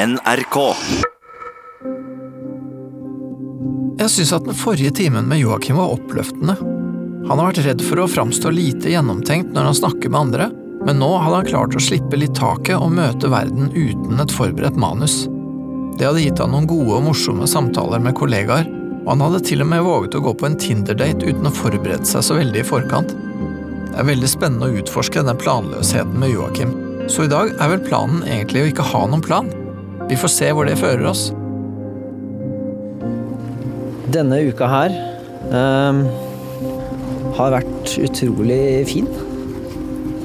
NRK. Jeg syns at den forrige timen med Joakim var oppløftende. Han har vært redd for å framstå lite gjennomtenkt når han snakker med andre, men nå hadde han klart å slippe litt taket og møte verden uten et forberedt manus. Det hadde gitt han noen gode og morsomme samtaler med kollegaer, og han hadde til og med våget å gå på en Tinder-date uten å forberede seg så veldig i forkant. Det er veldig spennende å utforske denne planløsheten med Joakim, så i dag er vel planen egentlig å ikke ha noen plan. Vi får se hvor det fører oss. Denne uka her um, har vært utrolig fin.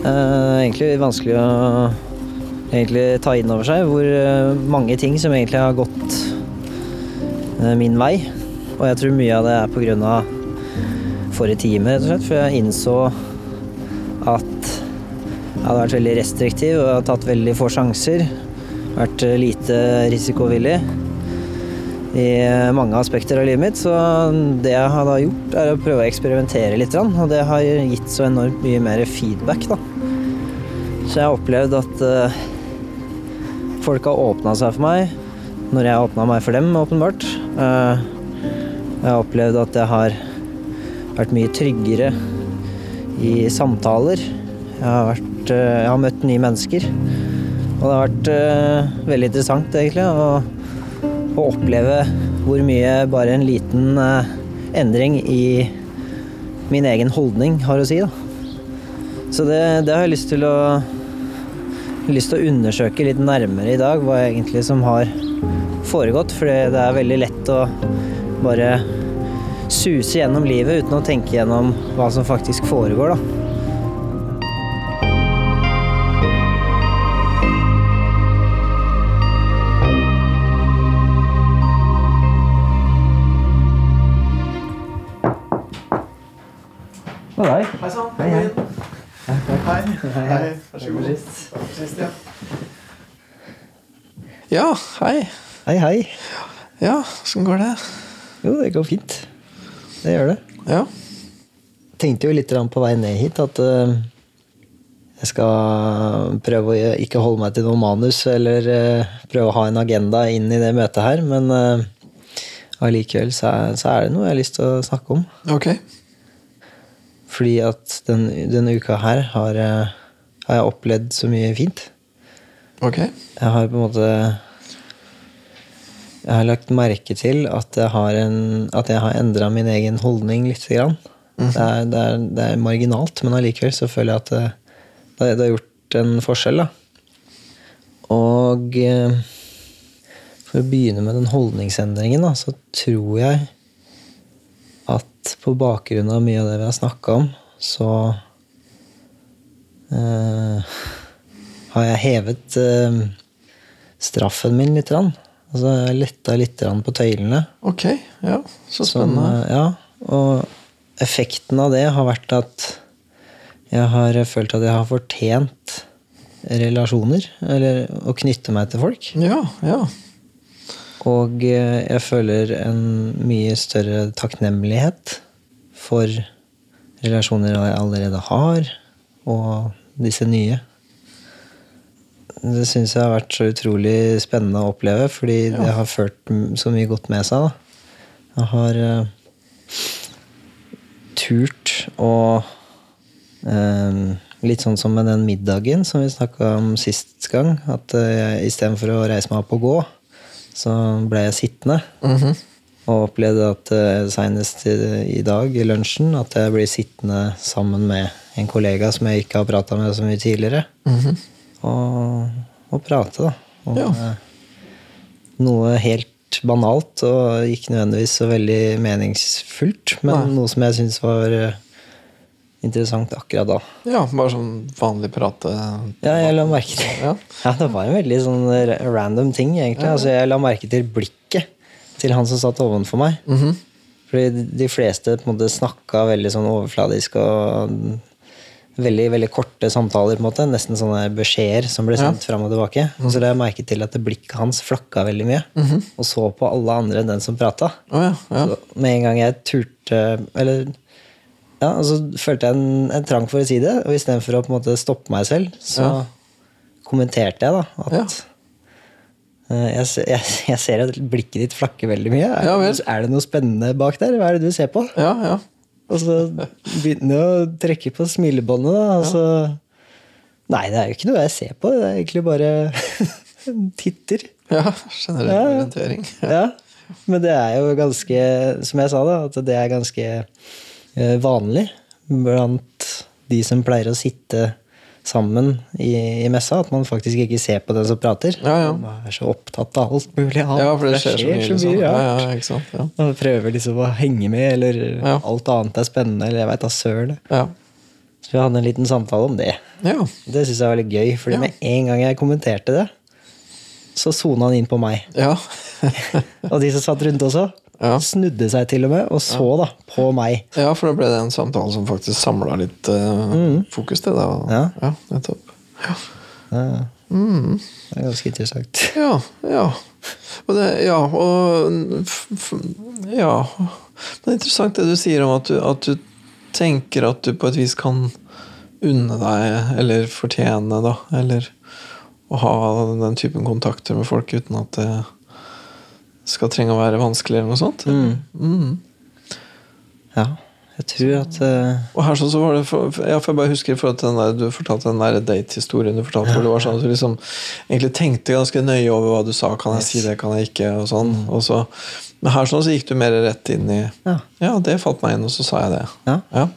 Uh, egentlig vanskelig å egentlig ta inn over seg hvor uh, mange ting som egentlig har gått uh, min vei. Og jeg tror mye av det er på grunn av forrige time, rett og slett. For jeg innså at jeg hadde vært veldig restriktiv og tatt veldig få sjanser. Vært eh, lite risikovillig i mange aspekter av livet mitt. Så det jeg har da gjort, er å prøve å eksperimentere litt. Og det har gitt så enormt mye mer feedback, da. Så jeg har opplevd at uh, folk har åpna seg for meg når jeg har åpna meg for dem, åpenbart. Jeg har opplevd at jeg har vært mye tryggere i samtaler. Jeg har, vært, jeg har møtt nye mennesker. Og det har vært veldig interessant, egentlig. å å oppleve hvor mye bare en liten uh, endring i min egen holdning har å si. Da. Så det, det, har jeg lyst til å lyst til å undersøke litt nærmere i dag, hva egentlig som har foregått. For det er veldig lett å bare suse gjennom livet uten å tenke gjennom hva som faktisk foregår, da. Ja, hei. Hei, hei. Ja, åssen går det? Jo, det går fint. Det gjør det. Ja. Tenkte jo litt på vei ned hit at uh, jeg skal prøve å ikke holde meg til noe manus eller uh, prøve å ha en agenda inn i det møtet her, men uh, allikevel så, så, er det noe jeg har lyst til å snakke om. Ok. Fordi at den, denne uka her har, har, jeg opplevd så mye fint. Ok. Jeg har på en måte Jeg har lagt merke til at jeg har, en, at jeg har endra min egen holdning lite grann. Mm -hmm. det, er, det, er, det, er, marginalt, men allikevel så føler jeg at det, det, har gjort en forskjell. da. Og for å begynne med den holdningsendringen, da, så tror jeg at på bakgrunn av mye av det vi har snakka om, så eh, har jeg hevet eh, straffen min litt. Rann. Altså jeg letta litt på tøylene. Ok, ja, så spennende. Som, eh, ja, og effekten av det har vært at jeg har følt at jeg har fortjent relasjoner. Eller å knytte meg til folk. Ja, ja. Og jeg føler en mye større takknemlighet for relasjoner jeg allerede har, og disse nye. Det syns jeg har vært så utrolig spennende å oppleve, fordi ja. det har ført så mye godt med seg. Da. Jeg har uh, turt å uh, Litt sånn som med den middagen som vi snakka om sist gang. At uh, istedenfor å reise meg opp og gå, så ble jeg sittende. Mm -hmm. Og opplevde at uh, senest i, i, dag, i lunsjen, at jeg blir sittende sammen med en kollega som jeg ikke har prata med så mye tidligere. Mm -hmm. Og, og, prate, da. Om ja. uh, noe helt banalt og ikke nødvendigvis så veldig meningsfullt, men Nei. noe som jeg syns var uh, interessant akkurat da. Ja, bare sånn vanlig prate? Ja, jeg la merke til ja. ja, det var en veldig sånn random ting, egentlig. Altså, jeg la merke til blikket til han som satt ovenfor meg. Mm -hmm. Fordi de fleste på en måte snakka veldig sånn overfladisk og veldig veldig korte samtaler. på en måte, Nesten sånne beskjeder som ble sendt ja. fram og tilbake. Mm. Så la jeg merke til at blikket hans flakka veldig mye. Mm -hmm. Og så på alle andre enn den som prata. Oh, ja, ja. Med en gang jeg turte Eller ja, og så følte jeg en, en trang for å si det. Og istedenfor å på en måte stoppe meg selv, så kommenterte jeg da at Eh, Jeg, jeg, jeg ser at blikket ditt flakker veldig mye. Er, er det noe spennende bak der? Hva er det du ser på? Ja, ja. Og så begynner du å trekke på smilebåndet, da. Og så Nei, det er jo ikke noe jeg ser på. Det er egentlig bare titter. ja generell Ja. orientering. Ja. Men det er jo ganske, som jeg sa, da, at det er ganske eh, vanlig blant de som pleier å sitte sammen i, i messa, at man faktisk ikke ser på den som prater. Ja, ja. Man er så opptatt av alt mulig annet. Ja, for det skjer så mye. Liksom. Ja, rart. ja, sant? Man prøver liksom å henge med, eller alt annet er spennende, eller jeg veit da søren. Ja. Så vi hadde en liten samtale om det. ja. Det syns jeg var litt gøy, fordi med en gang jeg kommenterte det, så sona han inn på meg. ja. Og de som satt rundt også, Ja. snudde seg til og med og så da på meg. Ja, for da ble det en samtale som faktisk samla litt eh, fokus til det. Da. Ja. ja, nettopp. Ja. Mm. det er ganske interessant. Ja, ja. Og det, ja, og Ja. Det er interessant det du sier om at du, at du tenker at du på et vis kan unne deg, eller fortjene, da, eller å ha den typen kontakter med folk uten at det skal trenge å være vanskelig, eller noe sånt. Mm. Ja, jeg tror at uh... Og her sånn så var det for, ja, for Jeg bare husker for at den der, Du fortalte den der date-historien du fortalte hvor det var sånn at du liksom egentlig tenkte ganske nøye over hva du sa. Kan jeg si det, kan jeg ikke? Og sånn. Og så, men her sånn så gikk du mer rett inn i Ja. Ja, det falt meg inn, og så sa jeg det. Ja. Ja.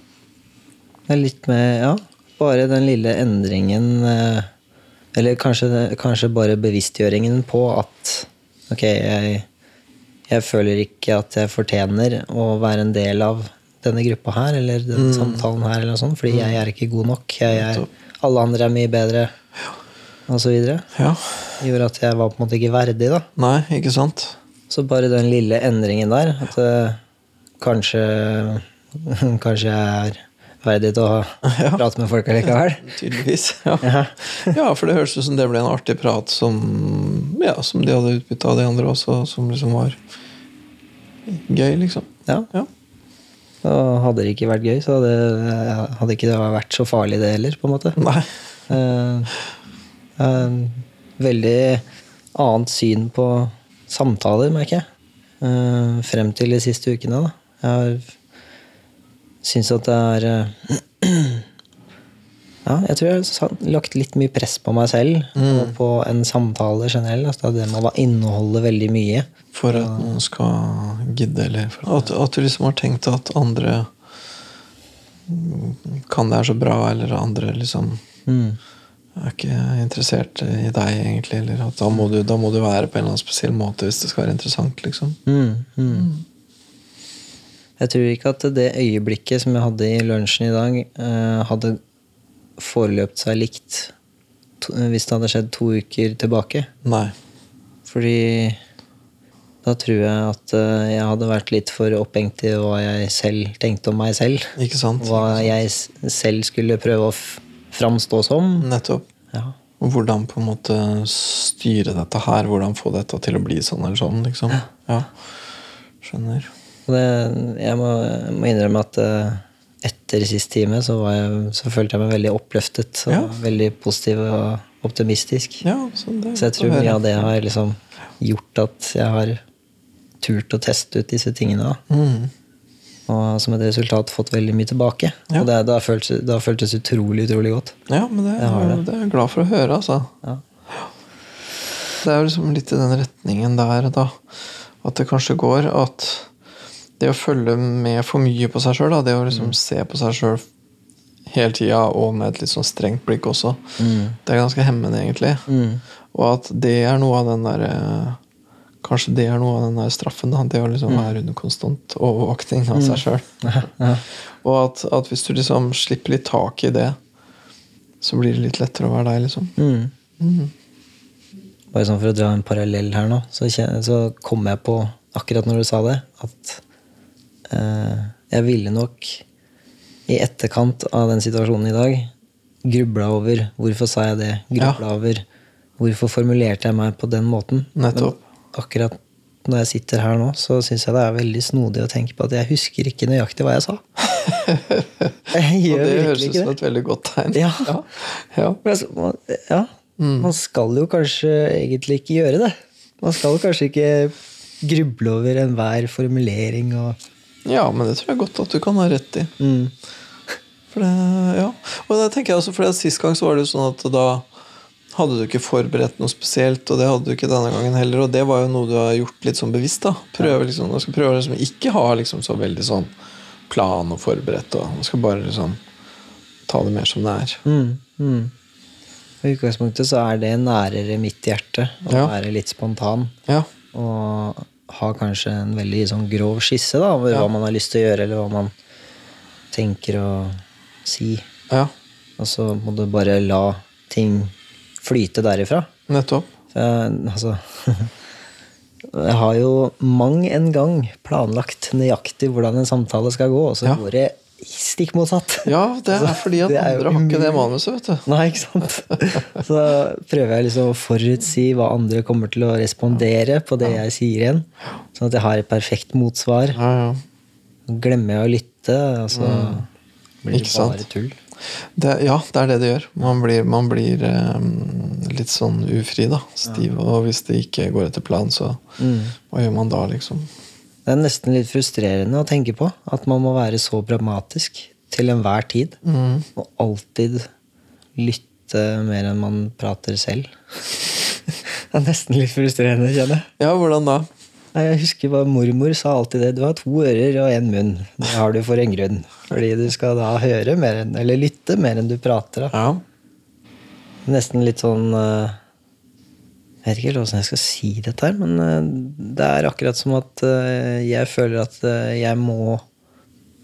Det er litt med Ja, bare den lille endringen eh, Eller kanskje, kanskje bare bevisstgjøringen på at ok, jeg, jeg føler ikke at jeg fortjener å være en del av denne gruppa her, eller den samtalen her, eller sånt, fordi jeg er ikke god nok. Er, alle andre er mye bedre, og så videre. ja. Gjorde at jeg var på en måte ikke verdig, da. Nei, ikke sant? Så bare den lille endringen der, at eh, kanskje Kanskje jeg er verdig til å prate med folk allikevel. Tydeligvis. Ja. ja, for det høres ut som det ble en artig prat som, ja, som de hadde utbytte av de andre også, som liksom var gøy, liksom. Ja. Ja. Og hadde det ikke vært gøy, så hadde, hadde ikke det vært så farlig, det heller, på en måte. Nei. Uh, uh, veldig annet syn på samtaler, merker jeg. Uh, frem til de siste ukene, da. Jeg har syns at det er eh, Ja, jeg tror jeg har lagt litt mye press på meg selv og på en samtale generelt. Altså det må inneholde veldig mye. For at noen skal gidde, eller for at, at du liksom har tenkt at andre mm, kan det her så bra, eller andre liksom Mm. er ikke interessert i deg, egentlig. Eller at da må, du, da må du være på en eller annen spesiell måte hvis det skal være interessant, liksom. Mm, mm. Jeg tror ikke at det øyeblikket som jeg hadde i lunsjen i dag, eh, hadde foreløpt seg likt to, hvis det hadde skjedd to uker tilbake. Nei. Fordi da tror jeg at eh, jeg hadde vært litt for opphengt i hva jeg selv tenkte om meg selv. Ikke sant? Hva jeg selv skulle prøve å framstå som. Nettopp. Ja. Hvordan på en måte styre dette her. Hvordan få dette til å bli sånn eller sånn, liksom. Ja. Skjønner. Og det, jeg, må, jeg må innrømme at eh, etter sist time så, var jeg, så følte jeg meg veldig oppløftet Ja. veldig positiv og optimistisk. Ja, så, det Så jeg tror mye av det har liksom gjort at jeg har turt å teste ut disse tingene. Mm. Og som et resultat fått veldig mye tilbake. Ja. Og det, det, har føltes, det har føltes utrolig, utrolig godt. Ja, men det, Jeg det. er jeg glad for å høre, altså. Ja. Det er jo liksom litt i den retningen der, da. At det kanskje går at det å følge med for mye på seg sjøl, det å Mm. liksom se på seg sjøl hele tida og med et litt sånn strengt blikk også, det er ganske hemmende, egentlig. Mm. Og at det er noe av den derre Kanskje det er noe av den der straffen. Da, det å liksom Mm. være under konstant overvåkning av seg sjøl. Ja. Og at, at hvis du liksom slipper litt tak i det, så blir det litt lettere å være deg, liksom. Mm. Bare sånn for å dra en parallell her nå, så, så kom jeg på, akkurat når du sa det, at eh, jeg ville nok i etterkant av den situasjonen i dag grubla over hvorfor sa jeg det, grubla over hvorfor formulerte jeg meg på den måten. Nettopp. Men akkurat når jeg sitter her nå, så syns jeg det er veldig snodig å tenke på at jeg husker ikke nøyaktig hva jeg sa. Jeg Og det høres ut som et veldig godt tegn. Ja. ja. ja. Altså, man, ja. Mm. Man skal jo kanskje egentlig ikke gjøre det. Man skal kanskje ikke gruble over enhver formulering og Ja, men det tror jeg godt at du kan ha rett i. mm. For det, ja. Og det tenker jeg også, for Sist gang så var det jo sånn at da hadde du ikke forberedt noe spesielt, og det hadde du ikke denne gangen heller. Og det var jo noe du har gjort litt sånn bevisst. da Prøve liksom, Man skal prøve å liksom ikke ha liksom så veldig sånn plan og forberedt. Og man skal bare liksom ta det mer som det er. Mm. Mm. I utgangspunktet så er det nærere mitt hjerte å Ja. være litt spontan. Ja. Og ha kanskje en veldig sånn grov skisse da, over Ja. hva man har lyst til å gjøre, eller hva man tenker å si. ja. Og så må du bare la ting flyte derifra. Nettopp. Jeg, altså Jeg har jo mang en gang planlagt nøyaktig hvordan en samtale skal gå, og så Ja. går det stikk motsatt. Ja, det er fordi at er andre har ikke det manuset, vet du. Nei, ikke sant? Så prøver jeg liksom å forutsi hva andre kommer til å respondere på det jeg sier igjen. Sånn at jeg har et perfekt motsvar. Ja, ja. Glemmer jeg å lytte, og så blir det bare tull. Det, ja, det er det det gjør. Man blir, man blir eh, litt sånn ufri, da. Stiv. Og hvis det ikke går etter planen, så hva gjør man da, liksom? Det er nesten litt frustrerende å tenke på at man må være så pragmatisk til enhver tid. Mm. Og alltid lytte mer enn man prater selv. det er nesten litt frustrerende, kjenner jeg. Ja, hvordan da? Jeg husker bare Mormor sa alltid det. Du har to ører og én munn. Det har du for en grunn. Fordi du skal da høre mer enn, eller lytte mer enn du prater. Da. Ja. Nesten litt sånn eh, Jeg vet ikke helt hvordan jeg skal si dette her, men eh, det er akkurat som at eh, jeg føler at eh, jeg må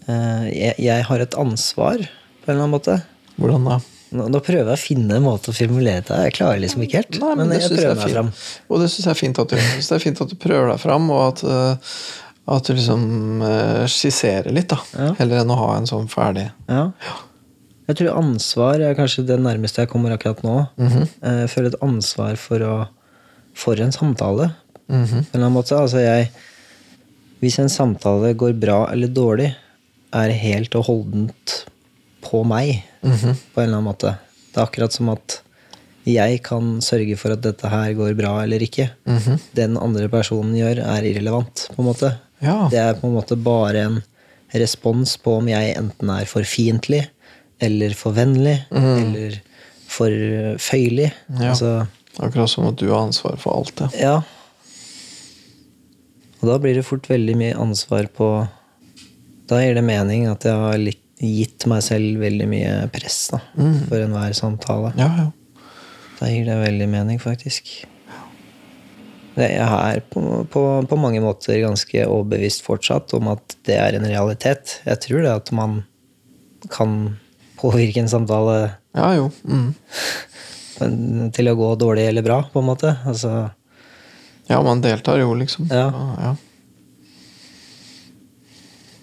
jeg, jeg har et ansvar, på en eller annen måte. Hvordan da? Nå, nå prøver jeg å finne en måte å formulere det Jeg klarer liksom ikke helt, Nei, men, men jeg prøver er meg fram. Og det syns jeg er fint at du gjør. Det er fint at du prøver deg fram, og at, at du liksom skisserer litt, da. Ja. Heller enn å ha en sånn ferdig Ja. Jeg tror ansvar er kanskje det nærmeste jeg kommer akkurat nå. Mm -hmm. Jeg føler et ansvar for, å, for en samtale. Mhm. På en måte. Altså jeg, hvis en samtale går bra eller dårlig, er helt og holdent på meg. Mhm. På en eller annen måte. Det er akkurat som at jeg kan sørge for at dette her går bra eller ikke. Mhm. Den andre personen gjør, er irrelevant. på en måte. Ja. Det er på en måte bare en respons på om jeg enten er for fiendtlig eller for vennlig eller for føyelig. Mhm. Ja. Altså, Akkurat som at du har ansvar for alt, det. ja. Og da blir det fort veldig mye ansvar på Da gir det mening at jeg har gitt meg selv veldig mye press da, for enhver samtale. Ja, ja. Da gir det veldig mening, faktisk. Jeg er på, på, på mange måter ganske overbevist fortsatt om at det er en realitet. Jeg tror det at man kan påvirke en samtale Ja, jo. Mm. til å gå dårlig eller bra, på en måte. Altså, Ja, man deltar jo, liksom. Ja. ja.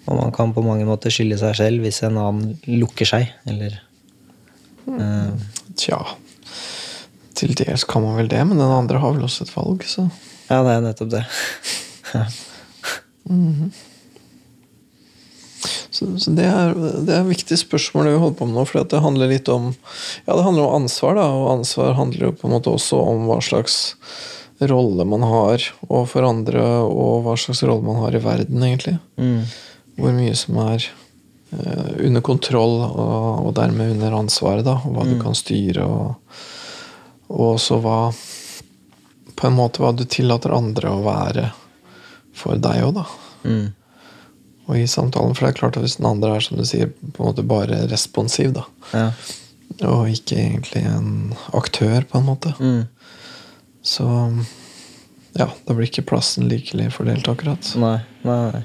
og man kan på mange måter skylde seg selv hvis en annen lukker seg, eller uh, Tja. Til dels kan man vel det, men den andre har vel også et valg, så Ja, det er nettopp det. Så, så det, er, det er et viktig spørsmål det vi holder på med nå, for det handler litt om Ja, det handler om ansvar, da, og ansvar handler jo på en måte også om hva slags rolle man har overfor andre, og hva slags rolle man har i verden, egentlig. Mm. Hvor mye som er eh, under kontroll, og, og dermed under ansvaret, da, og hva du kan styre, og, og også hva På en måte hva du tillater andre å være for deg òg, da Mm. Og i samtalen. For det er klart at hvis den andre er som du sier, på en måte bare responsiv, da, Ja. og ikke egentlig en aktør, på en måte, Mm. så ja, da blir ikke plassen likelig fordelt, akkurat. Nei, nei.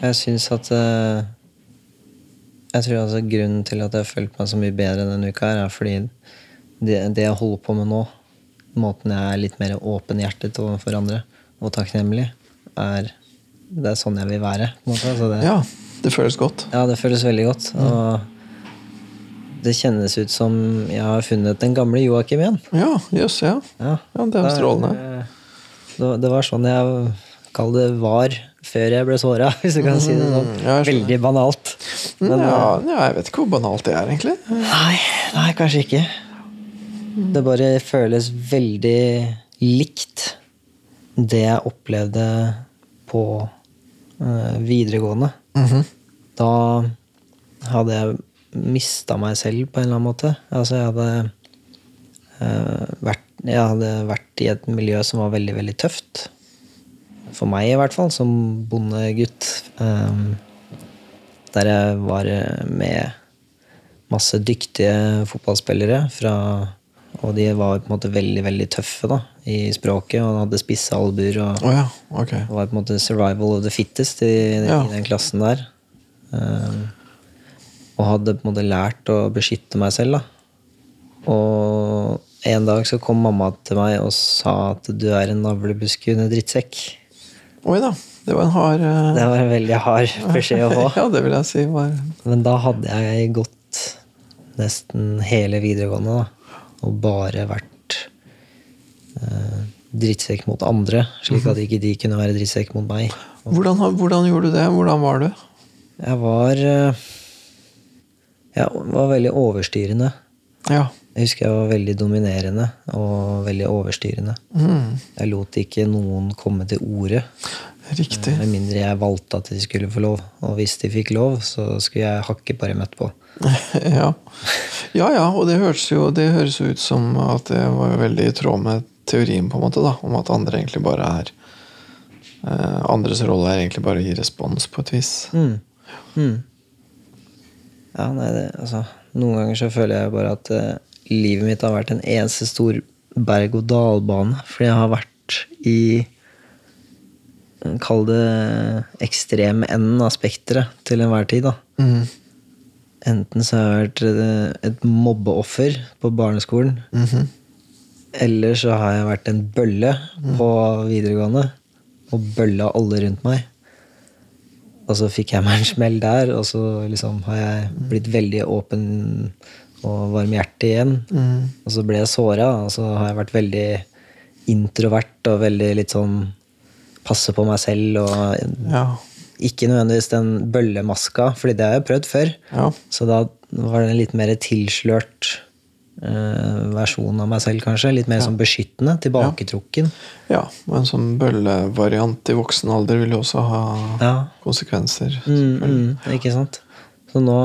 Jeg syns at uh, Jeg tror altså grunnen til at jeg har følt meg så mye bedre denne uka, her er fordi det, det jeg holder på med nå, måten jeg er litt mer åpenhjertet overfor andre og takknemlig, er Det er sånn jeg vil være. Altså det, Ja, det føles godt. ja, det føles veldig godt. Og det kjennes ut som jeg har funnet den gamle Joakim igjen. Ja, jøss, ja. Ja, Ja, det er strålende. Det, det var sånn jeg Kall det var før jeg ble såra, hvis du kan si det sånn. Mm, ja. Veldig banalt. Men, ja, ja, jeg vet ikke hvor banalt det er, egentlig. Nei, nei, kanskje ikke. Det bare føles veldig likt det jeg opplevde på eh, videregående -hmm. Da hadde jeg mista meg selv på en eller annen måte. Altså, jeg hadde eh, vært Jeg hadde vært i et miljø som var veldig, veldig tøft. For meg, i hvert fall, som bondegutt. eh, der jeg var med masse dyktige fotballspillere fra Og de var på en måte veldig, veldig tøffe da, i språket og hadde spisse albuer. og oh, ja, okay. var på en måte survival of the fittest i, Ja. i den klassen der. Um, og hadde på en måte lært å beskytte meg selv. da. Og en dag så kom mamma til meg og sa at du er en navlebeskuende drittsekk. Oi da, det var en hard uh... Det var en veldig hard beskjed å få. Ja, det vil jeg si var Men da hadde jeg gått nesten hele videregående da, og bare vært eh, drittsekk mot andre, slik at ikke de kunne være drittsekk mot meg. hvordan, hvordan gjorde du det? Hvordan var du? Jeg var eh, Jeg var veldig overstyrende. Ja. Jeg husker jeg var veldig dominerende og veldig overstyrende. Mm, Jeg lot ikke noen komme til orde, riktig. med mindre jeg valgte at de skulle få lov. Og hvis de fikk lov, så skulle jeg hakke på dem etterpå. Ja. ja ja, og det høres jo det høres jo ut som at det var veldig i tråd med teorien, på en måte, da, om at andre egentlig bare er eh, Andres rolle er egentlig bare å gi respons, på et vis. Mm. Mm. Ja, nei, det, altså Noen ganger så føler jeg bare at eh, livet mitt har vært en eneste stor berg-og-dal-bane. Fordi jeg har vært i Kall det ekstremenden av spekteret til enhver tid. da. Mm. Enten så har jeg vært eh, et mobbeoffer på barneskolen. Mhm. Eller så har jeg vært en bølle på videregående og bølla alle rundt meg. Og så fikk jeg meg en smell der, og så liksom har jeg blitt veldig åpen og varmhjertig igjen. Mm. Og så ble jeg såra, og så har jeg vært veldig introvert og veldig litt sånn passe på meg selv og Ja. ikke nødvendigvis den bøllemaska, fordi det har jeg prøvd før. Ja. Så da var det en litt mer tilslørt eh, versjon av meg selv, kanskje. Litt mer sånn beskyttende, tilbaketrukken. ja. Og en sånn bøllevariant i voksen alder vil jo også ha Ja. konsekvenser. Mm, mm, ikke sant? Så nå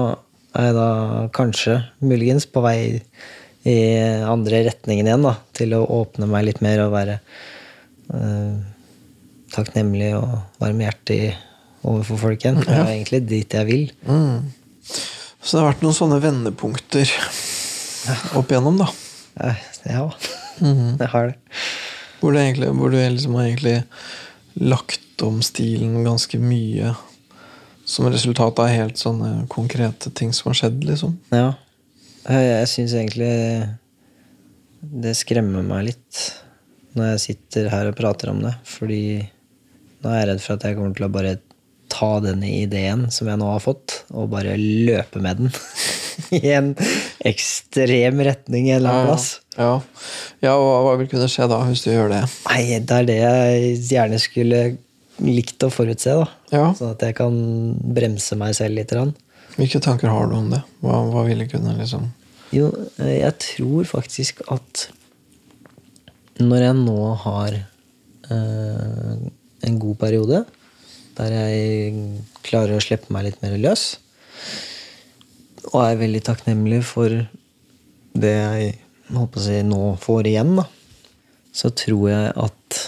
er jeg da kanskje, muligens, på vei i andre retningen igjen, da. Til å åpne meg litt mer og være eh, takknemlig og varmhjertig overfor folk igjen. Det er egentlig dit jeg vil. Mm. Så det har vært noen sånne vendepunkter opp igjennom, da. Ja, Mhm. jeg har det. Hvor, du egentlig, hvor du liksom har egentlig lagt om stilen ganske mye som resultat av helt sånne konkrete ting som har skjedd, liksom. Ja. Jeg syns egentlig det skremmer meg litt når jeg sitter her og prater om det. Fordi nå er jeg redd for at jeg kommer til å bare ta denne ideen som jeg nå har fått, og bare løpe med den i en ekstrem retning en eller annen plass. Ja. ja, og hva vil kunne skje da, hvis du gjør det? Nei, det er det jeg gjerne skulle likt å forutse, da. Ja. Sånn at jeg kan bremse meg selv litt. Hvilke tanker har du om det? Hva, hva ville kunne liksom Jo, eh, jeg tror faktisk at når jeg nå har eh, en god periode, der jeg klarer å slippe meg litt mer løs, og er veldig takknemlig for det jeg håper å si, nå får igjen, da, så tror jeg at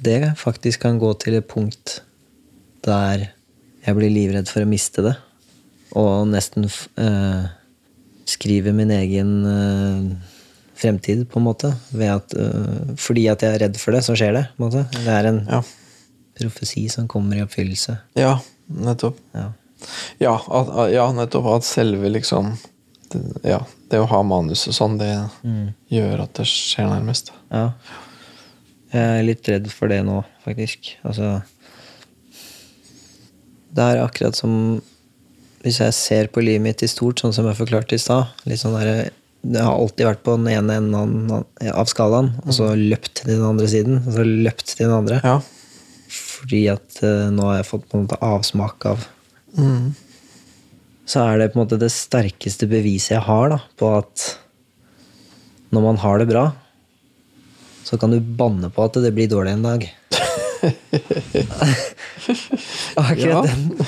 det faktisk kan gå til et punkt der jeg blir livredd for å miste det, og nesten eh, skrive min egen eh, fremtid, på en måte. At, uh, fordi at jeg er redd for det, så skjer det. på en måte. Det er en Ja. profesi som kommer i oppfyllelse. Ja, nettopp. Ja. Ja, at, ja nettopp at selve liksom det, Ja, det å ha manus og sånn, det gjør at det skjer nærmest. ja. Jeg er litt redd for det nå, faktisk. Altså Det er akkurat som Hvis jeg ser på livet mitt i stort, sånn som jeg forklarte i stad litt sånn der, Det har alltid vært på den ene enden av skalaen, og så løpt til den andre siden. Og så løpt til den andre. Ja. Fordi at uh, nå har jeg fått på en måte avsmak av Mm. Så er det på en måte det sterkeste beviset jeg har da, på at når man har det bra, så kan du banne på at det blir dårlig en dag. akkurat, Ja. den,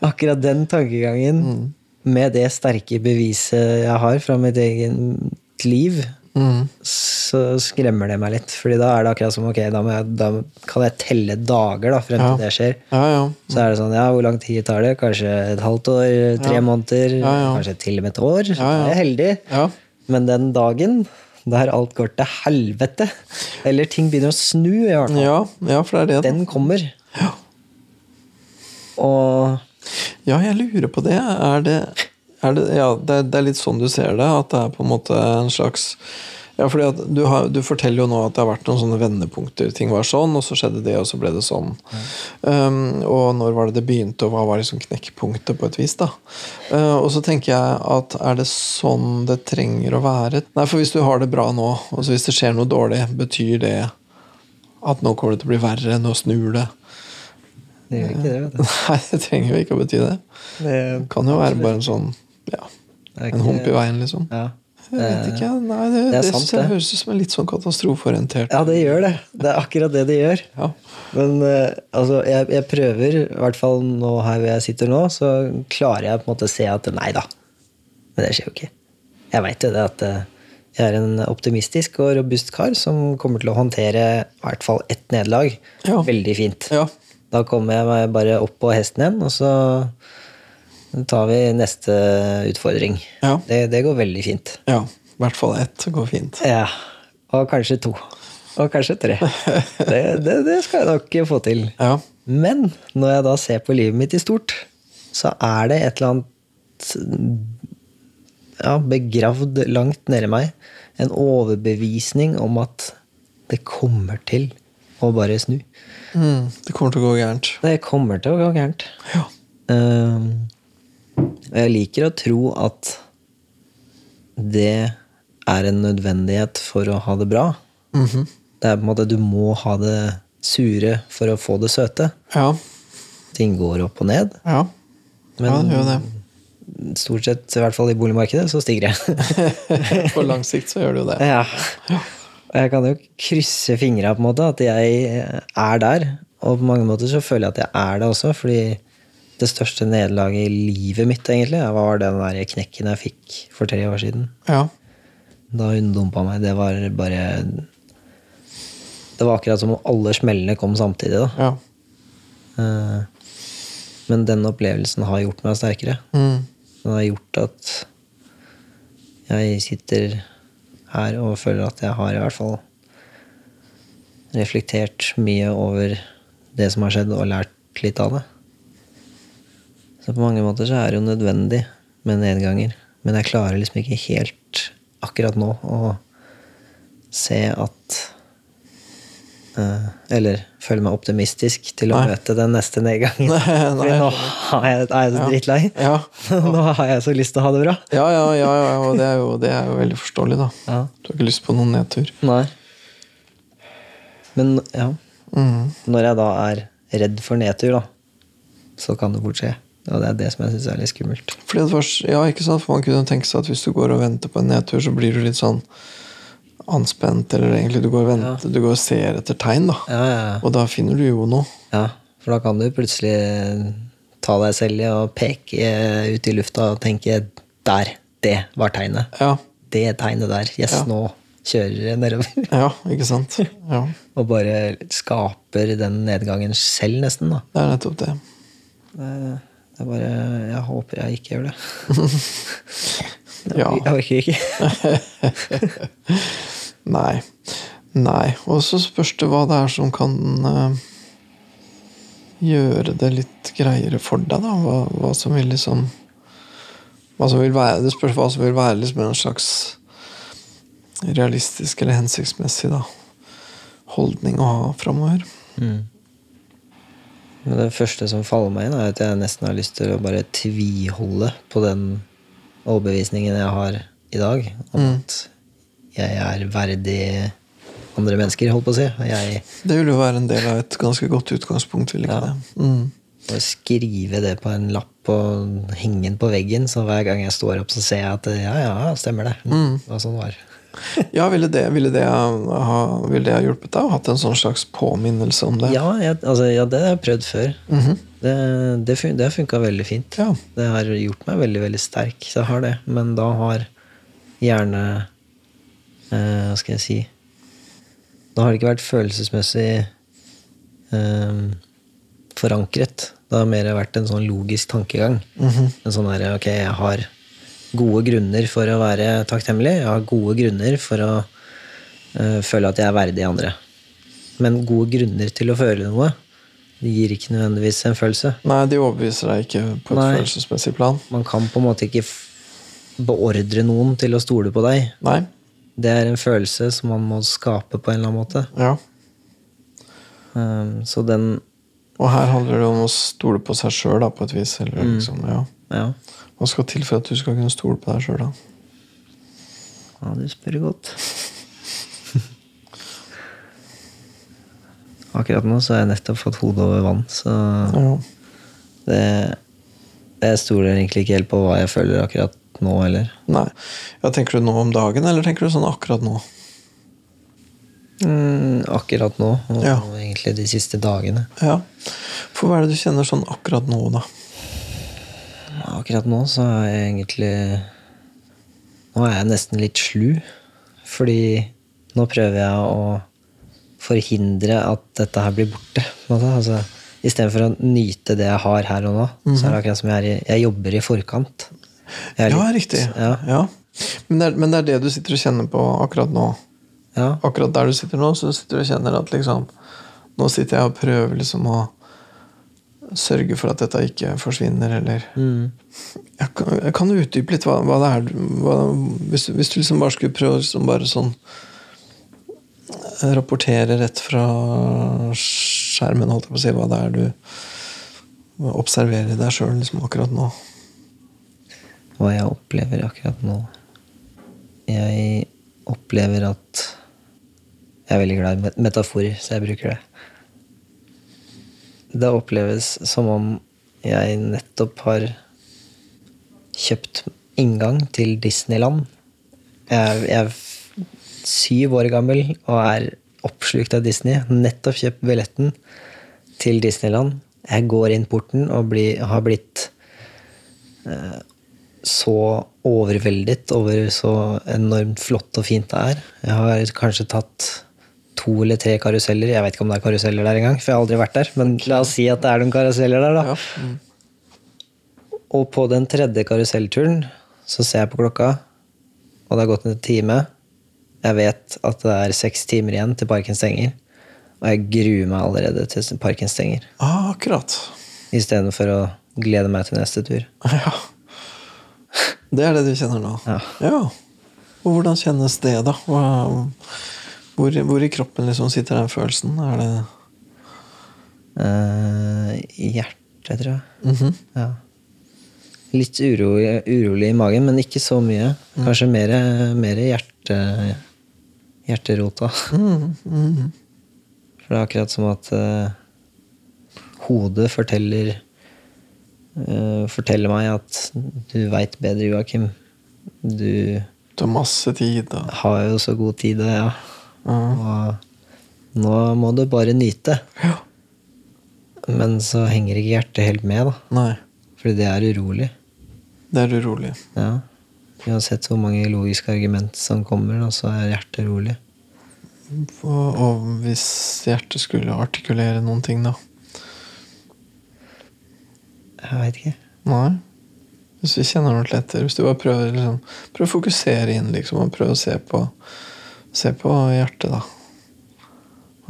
akkurat den tankegangen, med det sterke beviset jeg har fra mitt eget liv, Mm. så skremmer det meg litt. Fordi da er det akkurat som ok, da, jeg, da kan jeg telle dager da, frem Ja. til det skjer. Ja, ja. Så er det sånn, ja, hvor lang tid tar det? Kanskje et halvt år, tre Ja. måneder, Ja, ja. kanskje til og med et år. Ja, ja. Da er jeg heldig. Ja. Men den dagen der alt går til helvete, eller ting begynner å snu, i hvert fall, Ja, ja, den kommer. Og Ja, jeg lurer på det. Er det, er det Ja, det er, det er litt sånn du ser det. At det er på en måte en slags Ja, fordi at du, har, du forteller jo nå at det har vært noen sånne vendepunkter. Ting var sånn, og så skjedde det, og så ble det sånn. Um, og når var det det begynte, og hva var liksom knekkpunktet, på et vis? da? Uh, og så tenker jeg at er det sånn det trenger å være? Nei, for hvis du har det bra nå, og så hvis det skjer noe dårlig, betyr det at nå kommer det til å bli verre, nå snur det? Det gjør ikke det, vet du. Nei, det trenger jo ikke å bety det. Det, Det kan jo være bare en sånn ja, en hump i veien, liksom. Ja. Jeg vet ikke. Nei, det, det sant, det. høres ut som en litt sånn katastrofeorientert ja, det gjør det. Det er akkurat det det gjør. Ja. Men eh, altså, jeg, jeg prøver, i hvert fall nå her hvor jeg sitter nå, så klarer jeg på en måte å se at nei da. Men det skjer jo ikke. Jeg veit jo det at eh, jeg er en optimistisk og robust kar som kommer til å håndtere i hvert fall ett nederlag Ja. veldig fint. ja. Da kommer jeg meg bare opp på hesten igjen, og så tar vi neste utfordring. Ja. Det, det går veldig fint. ja. I hvert fall ett går fint. Ja. Og kanskje to. Og kanskje tre. Det, det, det skal jeg nok få til. Ja. Men når jeg da ser på livet mitt i stort, så er det et eller annet ja, begravd langt nedi meg. En overbevisning om at det kommer til å bare snu. Mm, det kommer til å gå gærent. Det kommer til å gå gærent. Ja. Ehm, Og jeg liker å tro at det er en nødvendighet for å ha det bra. Mhm. Det er på en måte Du må ha det sure for å få det søte. ja. Ting går opp og ned. Ja. Men ja, det gjør det. stort sett, i hvert fall i boligmarkedet, så stiger det. På lang sikt så gjør det jo det. ja. Og jeg kan jo krysse fingra på en måte, at jeg er der. Og på mange måter så føler jeg at jeg er det også, fordi det største nederlaget i livet mitt egentlig, var den der knekken jeg fikk for tre år siden. Ja. Da hun dumpa meg. Det var bare Det var akkurat som om alle smellene kom samtidig. da. Ja. Eh, Men den opplevelsen har gjort meg sterkere. Mm. Den har gjort at jeg sitter her og føler at jeg har i hvert fall reflektert mye over det som har skjedd, og lært litt av det. Så på mange måter så er det jo nødvendig med nedganger. Men jeg klarer liksom ikke helt akkurat nå å se at eh, Eller føle meg optimistisk til å Nei. møte den neste nedgangen. Nei, nei, nå har jeg, er jeg så Ja. drittlei. Ja. Nå har jeg så lyst til å ha det bra. Ja, ja, ja, ja, og det er, jo, det er jo veldig forståelig, da. Ja. Du har ikke lyst på noen nedtur. Nei. Men ja, Mm. når jeg da er redd for nedtur, da, så kan det fort skje. Og det er det som jeg syns er litt skummelt. Først, ja, ikke sant? For Man kunne tenke seg at hvis du går og venter på en nedtur, så blir du litt sånn anspent, eller egentlig du går og venter, du går og ser etter tegn, da. Ja, ja, ja. Og da finner du jo noe. ja. For da kan du plutselig ta deg selv i å peke ut i lufta og tenke Der! Det var tegnet. Ja, Det tegnet der. Yes, Ja. nå kjører jeg nedover. ja ikke sant? Ja, Og bare skaper den nedgangen selv, nesten, da. det er nettopp det. Det det er bare Jeg håper jeg ikke gjør det. Ja. Jeg orker ikke. Nei. Nei. Og så spørs det hva det er som kan uh, gjøre det litt greiere for deg, da. Hva, hva som vil liksom hva som vil være, Det spørs hva som vil være liksom en slags realistisk eller hensiktsmessig da, holdning å ha framover. Men det første som faller meg inn, er at jeg nesten har lyst til å bare tviholde på den overbevisningen jeg har i dag, om at jeg er verdig andre mennesker, holdt på å si. Jeg Det vil jo være en del av et ganske godt utgangspunkt. vil ikke Ja. det? Mm. Å skrive det på en lapp og henge den på veggen, så hver gang jeg står opp, så ser jeg at ja, ja, stemmer det. Mm. Hva sånn var. Ja, ville det, ville, det ha, ville det ha hjulpet deg? Hatt en sånn slags påminnelse om det? Ja, jeg, altså, ja det har jeg prøvd før. Mhm. Det, det, fun det har funka veldig fint. Ja. Det har gjort meg veldig veldig sterk. Så jeg har det. Men da har gjerne Hva skal jeg si Da har det ikke vært følelsesmessig eh, forankret. Det har mer vært en sånn logisk tankegang. En sånn derre Ok, jeg har gode grunner for å være takknemlig. Jeg har gode grunner for å eh, føle at jeg er verdig andre. Men gode grunner til å føle noe det gir ikke nødvendigvis en følelse. Nei, de overbeviser deg ikke på et Nei. følelsesmessig plan. Man kan på en måte ikke beordre noen til å stole på deg. Nei. Det er en følelse som man må skape på en eller annen måte. Ja. Um, så den Og her handler det om å stole på seg sjøl, på et vis. Eller, Mm. liksom, ja. Ja, Hva skal til for at du skal kunne stole på deg sjøl, da? ja du spør godt. Akkurat nå så har jeg nettopp fått hodet over vann, så Ja. det Jeg stoler egentlig ikke helt på hva jeg føler akkurat nå heller. Nei. Ja, tenker du nå om dagen, eller tenker du sånn akkurat nå? Mm, akkurat nå, og Ja. egentlig de siste dagene. Ja. For hva er det du kjenner sånn akkurat nå, da? Akkurat nå så er jeg egentlig Nå er jeg nesten litt slu. Fordi nå prøver jeg å forhindre at dette her blir borte. Altså, Istedenfor å nyte det jeg har her og nå, så er det akkurat som jeg, er i, jeg jobber i forkant. Er Ja, riktig. Ja, Ja. Men, det er, men det er det du sitter og kjenner på akkurat nå? ja, Akkurat der du sitter nå, så sitter du og kjenner at liksom Nå sitter jeg og prøver liksom å sørge for at dette ikke forsvinner, eller mm. jeg kan, jeg kan du utdype litt hva, hva det er hva, hvis, hvis du liksom bare skulle prøve liksom bare sånn Rapportere rett fra skjermen, holdt jeg på å si, hva det er du observerer i deg sjøl liksom, akkurat nå. Hva jeg opplever akkurat nå. Jeg opplever at Jeg er veldig glad i met- metaforer, så jeg bruker det. Det oppleves som om jeg nettopp har kjøpt inngang til Disneyland. Jeg jeg er syv år gammel og er oppslukt av Disney. Nettopp kjøpt billetten til Disneyland. Jeg går inn porten og blir, har blitt så overveldet over så enormt flott og fint det er. Jeg har kanskje tatt to eller tre karuseller. Jeg vet ikke om det er karuseller der engang, for jeg har aldri vært der. Men la oss si at det er noen karuseller der, da. Ja. Mm. Og på den tredje karusellturen så ser jeg på klokka, og det har gått en time. Jeg vet at det er seks timer igjen til parken stenger. Og jeg gruer meg allerede til parken stenger. Ah, akkurat. Istedenfor å glede meg til neste tur. Ja. Det er det du kjenner nå? Ja. Og hvordan kjennes det, da? Hvor, hvor i kroppen liksom sitter den følelsen? Er det uh, I hjertet, tror jeg. Mhm. Ja. Litt urolig, urolig i magen, men ikke så mye. Kanskje mer, mer hjerte, hjerterota. Mm -hmm. For det er akkurat som at uh, hodet forteller eh, fortelle meg at du veit bedre, Joakim. Du Du har masse tid, Da. har jo så god tid, ja. Og nå må du bare nyte. Ja. Men så henger ikke hjertet helt med, da. Nei. Fordi det er urolig. Det er urolig. Ja. Uansett hvor mange logiske argument som kommer, da, så er hjertet rolig. Og, og hvis hjertet skulle artikulere noen ting, da? Jeg veit ikke. Nei. Hvis vi kjenner noe lettere. Hvis du bare prøver, liksom, prøv å fokusere inn liksom, og prøve å se på, se på hjertet, da.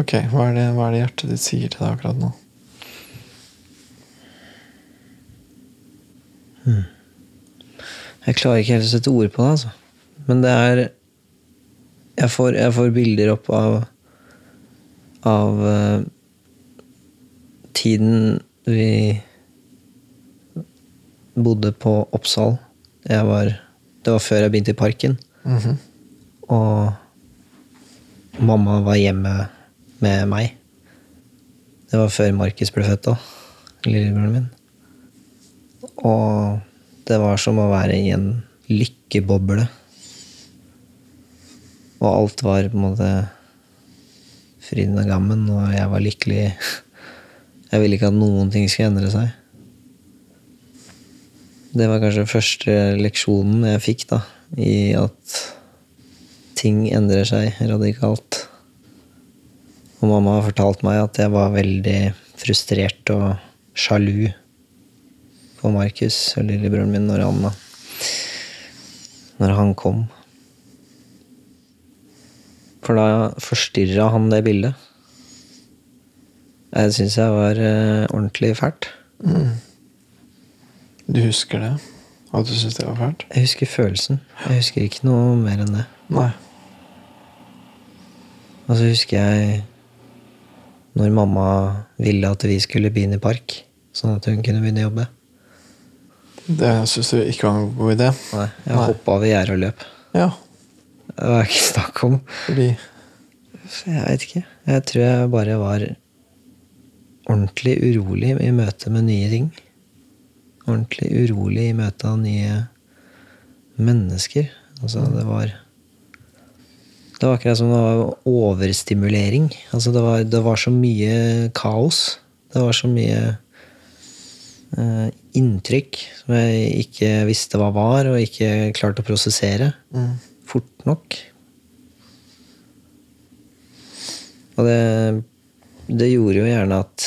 Ok, hva er, det, hva er det hjertet ditt sier til deg akkurat nå? Jeg klarer ikke helt å sette ord på det, altså. Men det er Jeg får, jeg får bilder opp av av uh, tiden vi bodde på Oppsal. Jeg var, det var før jeg begynte i Parken. Mhm. Og mamma var hjemme med meg. Det var før Markus ble født òg. Lillebroren min. Og det var som å være i en lykkeboble. Og alt var på en måte friden og gammen, og jeg var lykkelig. Jeg ville ikke at noen ting skulle endre seg. Det var kanskje første leksjonen jeg fikk, da, i at ting endrer seg radikalt. Og mamma har fortalt meg at jeg var veldig frustrert og sjalu på Markus og lillebroren min når han, når han kom. For da forstyrra han det bildet. Det syns jeg var eh, ordentlig fælt. Du husker det? At du syntes det var fælt? Jeg husker følelsen. Jeg husker ikke noe mer enn det. Nei. Og så husker jeg når mamma ville at vi skulle begynne i park, sånn at hun kunne begynne å jobbe. Det syns du ikke var en god idé? Nei, jeg Nei. hoppa over gjerdet og løp. Ja, Det var ikke snakk om. fordi Jeg vet ikke. Jeg tror jeg bare var ordentlig urolig i møte med nye ting. Ordentlig urolig i møte av nye mennesker. Altså, det var Det var akkurat som det var overstimulering. Altså, det var, det var så mye kaos. Det var så mye eh, inntrykk som jeg ikke visste hva var, og ikke klarte å prosessere mm. fort nok. Og det, det gjorde jo gjerne at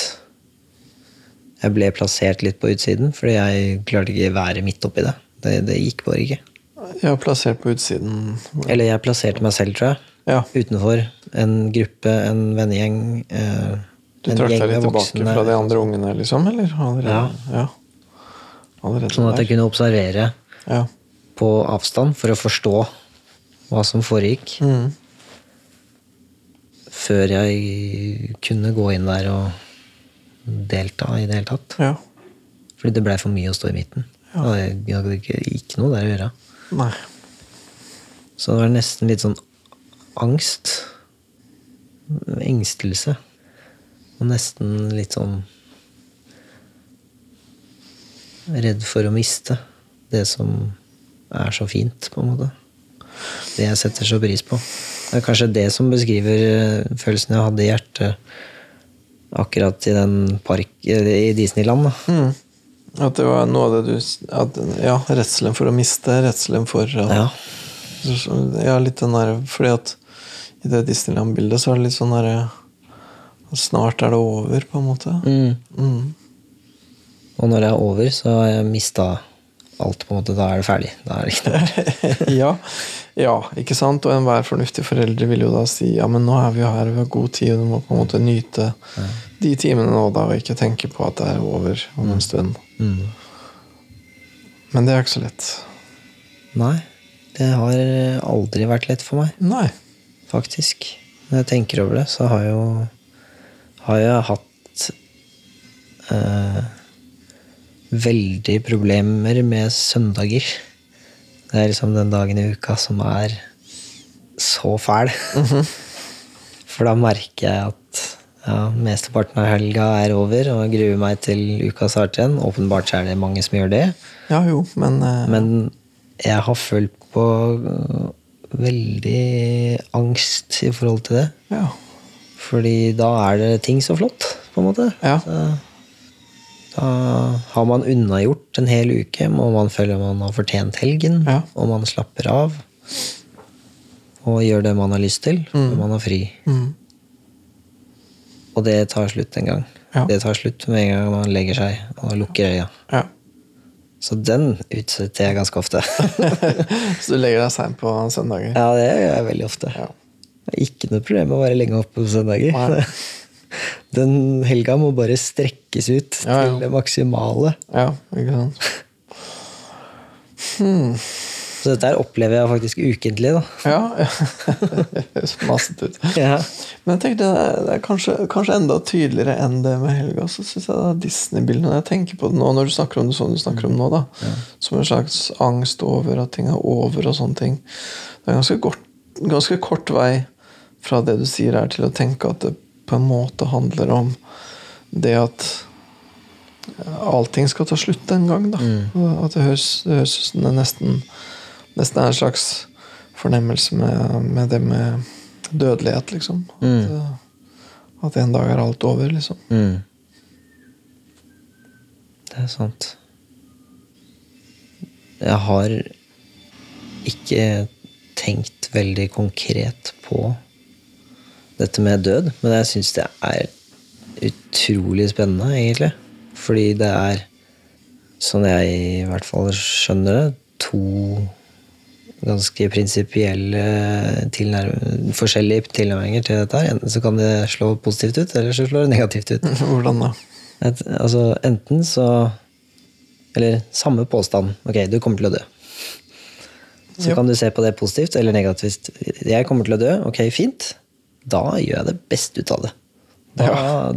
jeg ble plassert litt på utsiden, fordi jeg klarte ikke være midt oppi det. Det, det gikk bare ikke. Jeg var plassert på utsiden. Eller jeg plasserte meg selv, tror jeg. Ja. Utenfor en gruppe, en vennegjeng. Eh, Du trakk deg litt tilbake fra de andre ungene, liksom? Eller? Allerede? Ja. Allerede Sånn at jeg kunne observere Ja. på avstand for å forstå hva som foregikk. Mm. Før jeg kunne gå inn der og delta i det hele tatt. ja. Fordi det blei for mye å stå i midten. Og jeg hadde ikke, ikke noe der å gjøre. Nei. Så det var nesten litt sånn angst. Engstelse. Og nesten litt sånn Redd for å miste det som er så fint, på en måte. Det jeg setter så pris på. Det er kanskje det som beskriver eh, følelsen jeg hadde i hjertet akkurat i den park i Disneyland. Mm. At det var noe av det du at, Ja, redselen for å miste, redselen for at, Ja. Ja, litt den der Fordi at i det Disneyland-bildet så er det litt sånn derre Snart er det over, på en måte. Mm. Mm. Og når det er over, så har jeg mista alt. på en måte. Da er det ferdig. Da er det ikke noe. ja, ja, ikke sant? Og enhver fornuftig foreldre vil jo da si ja, men nå er vi jo her, vi har god tid, og du må på en måte nyte de timene nå, da, og ikke tenke på at det er over om en stund. Mm. Men det er ikke så lett. Nei, det har aldri vært lett for meg, Nei. faktisk. Når jeg tenker over det, så har jeg jo har jeg hatt eh, veldig problemer med søndager. Det er liksom den dagen i uka som er så fæl. For da merker jeg at ja, mesteparten av helga er over, og jeg gruer meg til uka starter igjen. Åpenbart er det mange som gjør det. Ja jo, men, uh... Men jeg har følt på øh, veldig angst i forhold til det. ja. Fordi da er det ting så flott, på en måte. Ja. Da har man unnagjort en hel uke, og man føler man har fortjent helgen. Ja. Og man slapper av. Og gjør det man har lyst til, når man har fri. Mm. Og det tar slutt en gang. Ja. Det tar slutt med en gang man legger seg og lukker øya. ja. Så den utsetter jeg ganske ofte. Så du legger deg seint på søndager? Ja, det gjør jeg veldig ofte. Ja. Det er Ikke noe problem å være lenge oppe på søndager. Den helga må bare strekkes ut til det maksimale. Ja, ikke sant? Så dette her opplever jeg faktisk ukentlig. da. Ja. Høres masete ut. Ja. Men jeg tenkte det er, kanskje, kanskje enda tydeligere enn det med helga. Så syns jeg det er Disney-bildene Når jeg tenker på det nå, når du snakker om det sånn du snakker om nå, da, som en slags angst over at ting er over og sånne ting Det er ganske, kort, ganske kort vei fra det du sier her, til å tenke at det på en måte handler om det at allting skal ta slutt en gang. da At det høres, det høres nesten, nesten er en slags fornemmelse med, med det med dødelighet, liksom. At, eh, at en dag er alt over, liksom. Mm. Det er sant. Jeg har ikke tenkt veldig konkret på dette med død, men jeg syns det er utrolig spennende, egentlig. Fordi det er, sånn jeg i hvert fall skjønner det, to ganske prinsipielle tilnærm- forskjellige tilnærminger til dette. her. Enten så kan det slå positivt ut, eller så slår det negativt ut. Hvordan da? Et, altså, enten så Eller samme påstand. Ok, du kommer til å dø. Så Ja. kan du se på det positivt eller negativt. Jeg kommer til å dø. Ok, fint. Da gjør jeg det best ut av det. Da,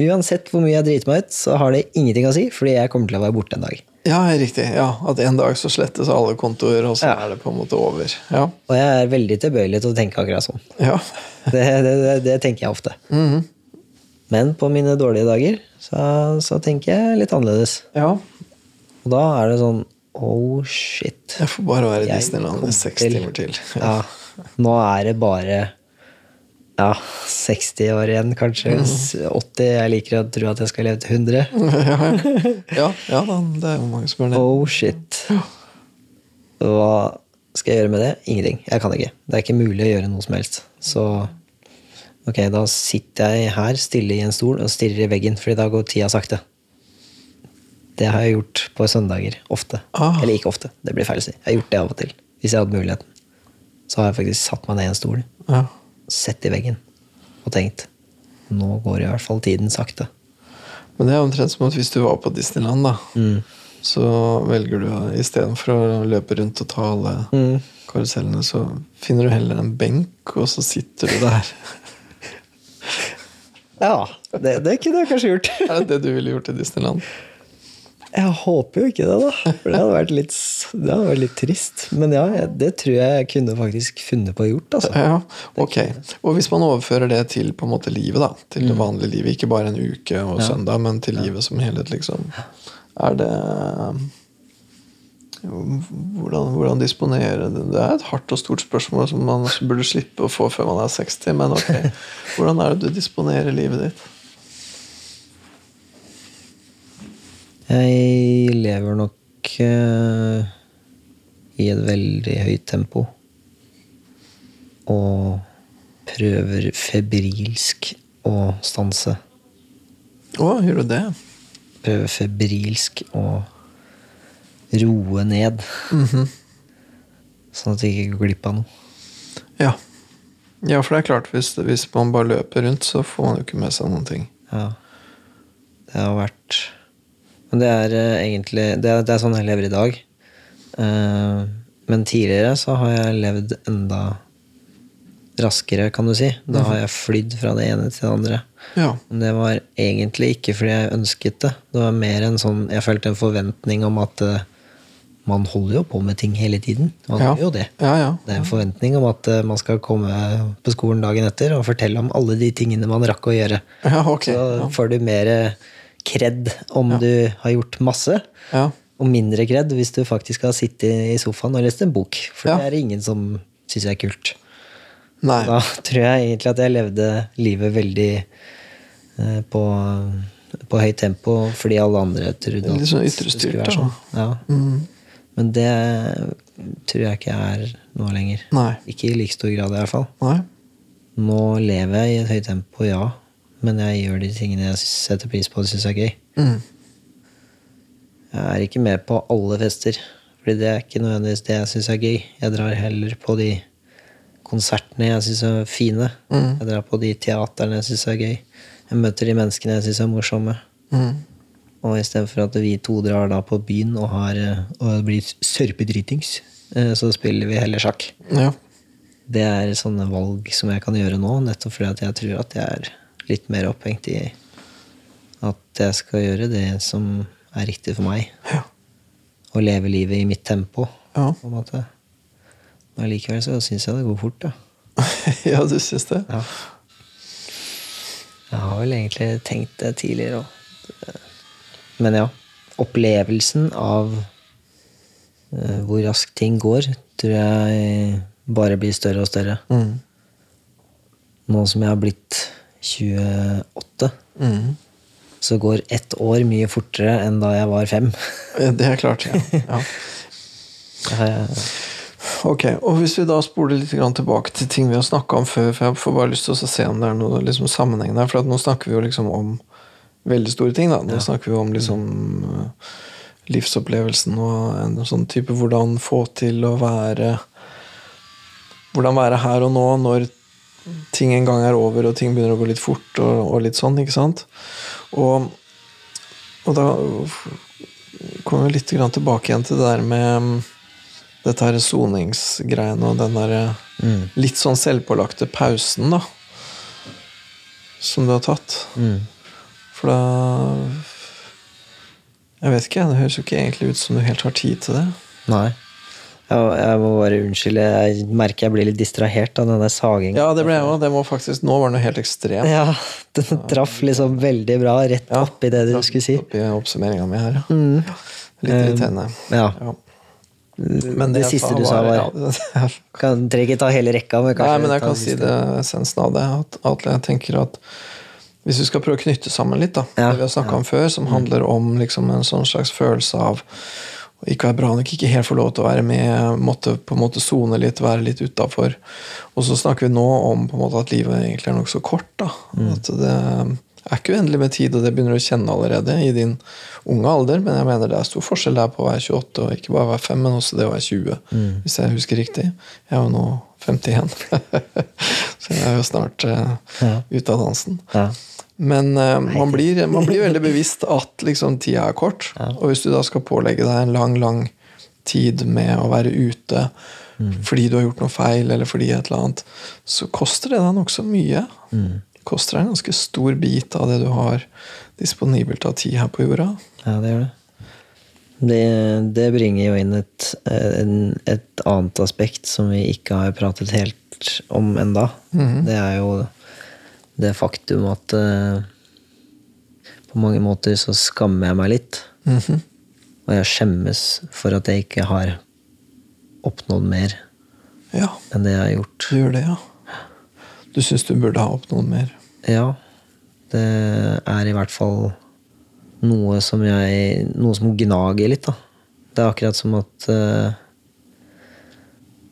Uansett hvor mye jeg driter meg ut, så har det ingenting å si, fordi jeg kommer til å være borte en dag. Ja, riktig. Ja, At en dag så slettes alle kontoer, og så Ja. er det på en måte over. Ja. Og jeg er veldig tilbøyelig til å tenke akkurat sånn. ja. Det, det, det, det tenker jeg ofte. Mhm. Men på mine dårlige dager så, så tenker jeg litt annerledes. ja. Og da er det sånn Oh shit. Jeg får bare være i Disneyland i seks timer til. Ja. Nå er det bare ja, 60 år igjen, kanskje. Mhm. 80. Jeg liker å tro at jeg skal leve til 100. Ja, ja da, det er jo mange som gjør det. Oh shit. Hva skal jeg gjøre med det? Ingenting. Jeg kan ikke. Det er ikke mulig å gjøre noe som helst. Så ok, da sitter jeg her stille i en stol og stirrer i veggen, fordi da går tida sakte. Det har jeg gjort på søndager. Ofte. Ah. Eller ikke ofte, det blir feil å si. Jeg har gjort det av og til. Hvis jeg hadde muligheten. Så har jeg faktisk satt meg ned i en stol, Ja. Sett i veggen og tenkt nå går i hvert fall tiden sakte. Men det er omtrent som at hvis du var på Disneyland, da, Mm. så velger du istedenfor å løpe rundt og ta alle Mm. karusellene, så finner du heller en benk, og så sitter du der. Ja, det, det kunne jeg kanskje gjort. Er det det du ville gjort i Disneyland? Jeg håper jo ikke det, da. For det hadde vært litt, det var litt trist. Men ja, det tror jeg jeg kunne faktisk funnet på å gjort. Altså. Ja, ok. Og hvis man overfører det til på en måte livet, da, til Mm. det vanlige livet, ikke bare en uke og søndag, men til livet som helhet, liksom, er det hvordan, hvordan disponere det? Det er et hardt og stort spørsmål som man burde slippe å få før man er 60, men ok. Hvordan er det du disponerer livet ditt? Jeg lever nok eh, i et veldig høyt tempo. Og prøver febrilsk å stanse. Å, gjør du det? Prøver febrilsk å roe ned. Sånn at jeg ikke går glipp av noe. Ja. Ja, for det er klart, hvis, hvis man bare løper rundt, så får man jo ikke med seg noen ting. Ja. Det har vært Men det er eh, egentlig det er, det er sånn jeg lever i dag. Eh, men tidligere så har jeg levd enda raskere, kan du si. Da har jeg flydd fra det ene til det andre. Ja. Men det var egentlig ikke fordi jeg ønsket det. Det var mer en sånn Jeg følte en forventning om at eh, man holder jo på med ting hele tiden. Man Ja. gjør jo det. Ja, ja. Det er en forventning om at eh, man skal komme på skolen dagen etter og fortelle om alle de tingene man rakk å gjøre. Ja, ok. Så får du mer kred om du har gjort masse, Ja. Og mindre kred hvis du faktisk har sittet i sofaen og lest en bok. For Ja. det er det ingen som syns er kult. Nei. Da tror jeg egentlig at jeg levde livet veldig eh, på, på høyt tempo fordi alle andre trodde Litt sånn det skulle være sånn. Ja. Men det tror jeg ikke er noe lenger. Nei. Ikke i like stor grad, i hvert fall. Nei. Nå lever jeg i et høyt tempo, ja. Men jeg gjør de tingene jeg setter pris på og syns er gøy. Mm. Jeg er ikke med på alle fester, Fordi det er ikke nødvendigvis det jeg syns er gøy. Jeg drar heller på de konsertene jeg syns er fine. Mm. Jeg drar på de teaterne jeg syns er gøy. Jeg møter de menneskene jeg syns er morsomme. Mm. Og istedenfor at vi to drar da på byen og, har, eh, og blir sørpedritings, eh, så spiller vi heller sjakk. Ja. Det er sånne valg som jeg kan gjøre nå, nettopp fordi at jeg tror at jeg er litt mer opphengt i at jeg skal gjøre det som er riktig for meg. Ja. Og leve livet i mitt tempo. Ja. på en måte. Men allikevel så syns jeg det går fort, da. ja, du syns det? Ja. Jeg har vel egentlig tenkt det tidligere òg. Men ja. Opplevelsen av eh, hvor raskt ting går, tror jeg bare blir større og større. Mm. Nå som jeg har blitt 28, Mm. Så går ett år mye fortere enn da jeg var fem. Eh, Det er klart, ja. ja. Ok, og Hvis vi da spoler litt tilbake til ting vi har snakka om før, for jeg får bare lyst til å se om det er noe liksom, sammenheng der. For at nå snakker vi jo liksom om veldig store ting. da. Nå snakker vi om liksom eh, livsopplevelsen og en sånn type hvordan få til å være Hvordan være her og nå når ting en gang er over og ting begynner å gå litt fort og, og litt sånn, ikke sant? Og, og da kommer vi litt grann tilbake igjen til det der med mm, dette her soningsgreiene og den der Mm. litt sånn selvpålagte pausen, da. Som du har tatt. Mm. For da Jeg vet ikke, det høres jo ikke egentlig ut som du helt har tid til det. Nei. Jeg, må bare unnskylde. Jeg merker jeg blir litt distrahert av denne sagingen. Ja, det ble jeg òg. Det må faktisk Nå var det noe helt ekstremt. Ja, den traff liksom veldig bra rett Ja, oppi det du skulle si. Oppi oppsummeringa mi her, ja. Mm. Litt irriterende. Ja. Ja. det det siste du sa, var ja, kan, Trenger ikke ta hele rekka, men kanskje Nei, men jeg kan si det essensen av det. At, at jeg tenker at hvis vi skal prøve å knytte sammen litt, da, det vi har snakka om før, som handler om liksom en sånn slags følelse av ikke være bra nok, ikke helt få lov til å være med, måtte på en måte sone litt, være litt utafor. Og så snakker vi nå om på en måte at livet egentlig er nokså kort. da, At det er ikke uendelig med tid, og det begynner du å kjenne allerede i din unge alder, men jeg mener det er stor forskjell der på å være 28 og ikke bare være 5, men også det å være 20, hvis jeg husker riktig. Jeg er jo nå 51, så jeg er jo snart uh, Ja. ute av dansen. Ja. Men uh, man, blir, man blir veldig bevisst at liksom, tida er kort. Og hvis du da skal pålegge deg en lang, lang tid med å være ute fordi du har gjort noe feil, eller fordi et eller annet, så koster det deg nokså mye. Mm. koster deg en ganske stor bit av det du har disponibelt av tid her på jorda. Ja, det gjør det. Det, det bringer jo inn et, en, et annet aspekt som vi ikke har pratet helt om enda. Det er jo det faktum at eh, på mange måter så skammer jeg meg litt. Mhm. Og jeg skjemmes for at jeg ikke har oppnådd mer Ja, enn det jeg har gjort. du gjør det, ja. Du syns du burde ha oppnådd mer. Ja, det er i hvert fall noe som jeg Noe som gnager litt, da. Det er akkurat som at uh,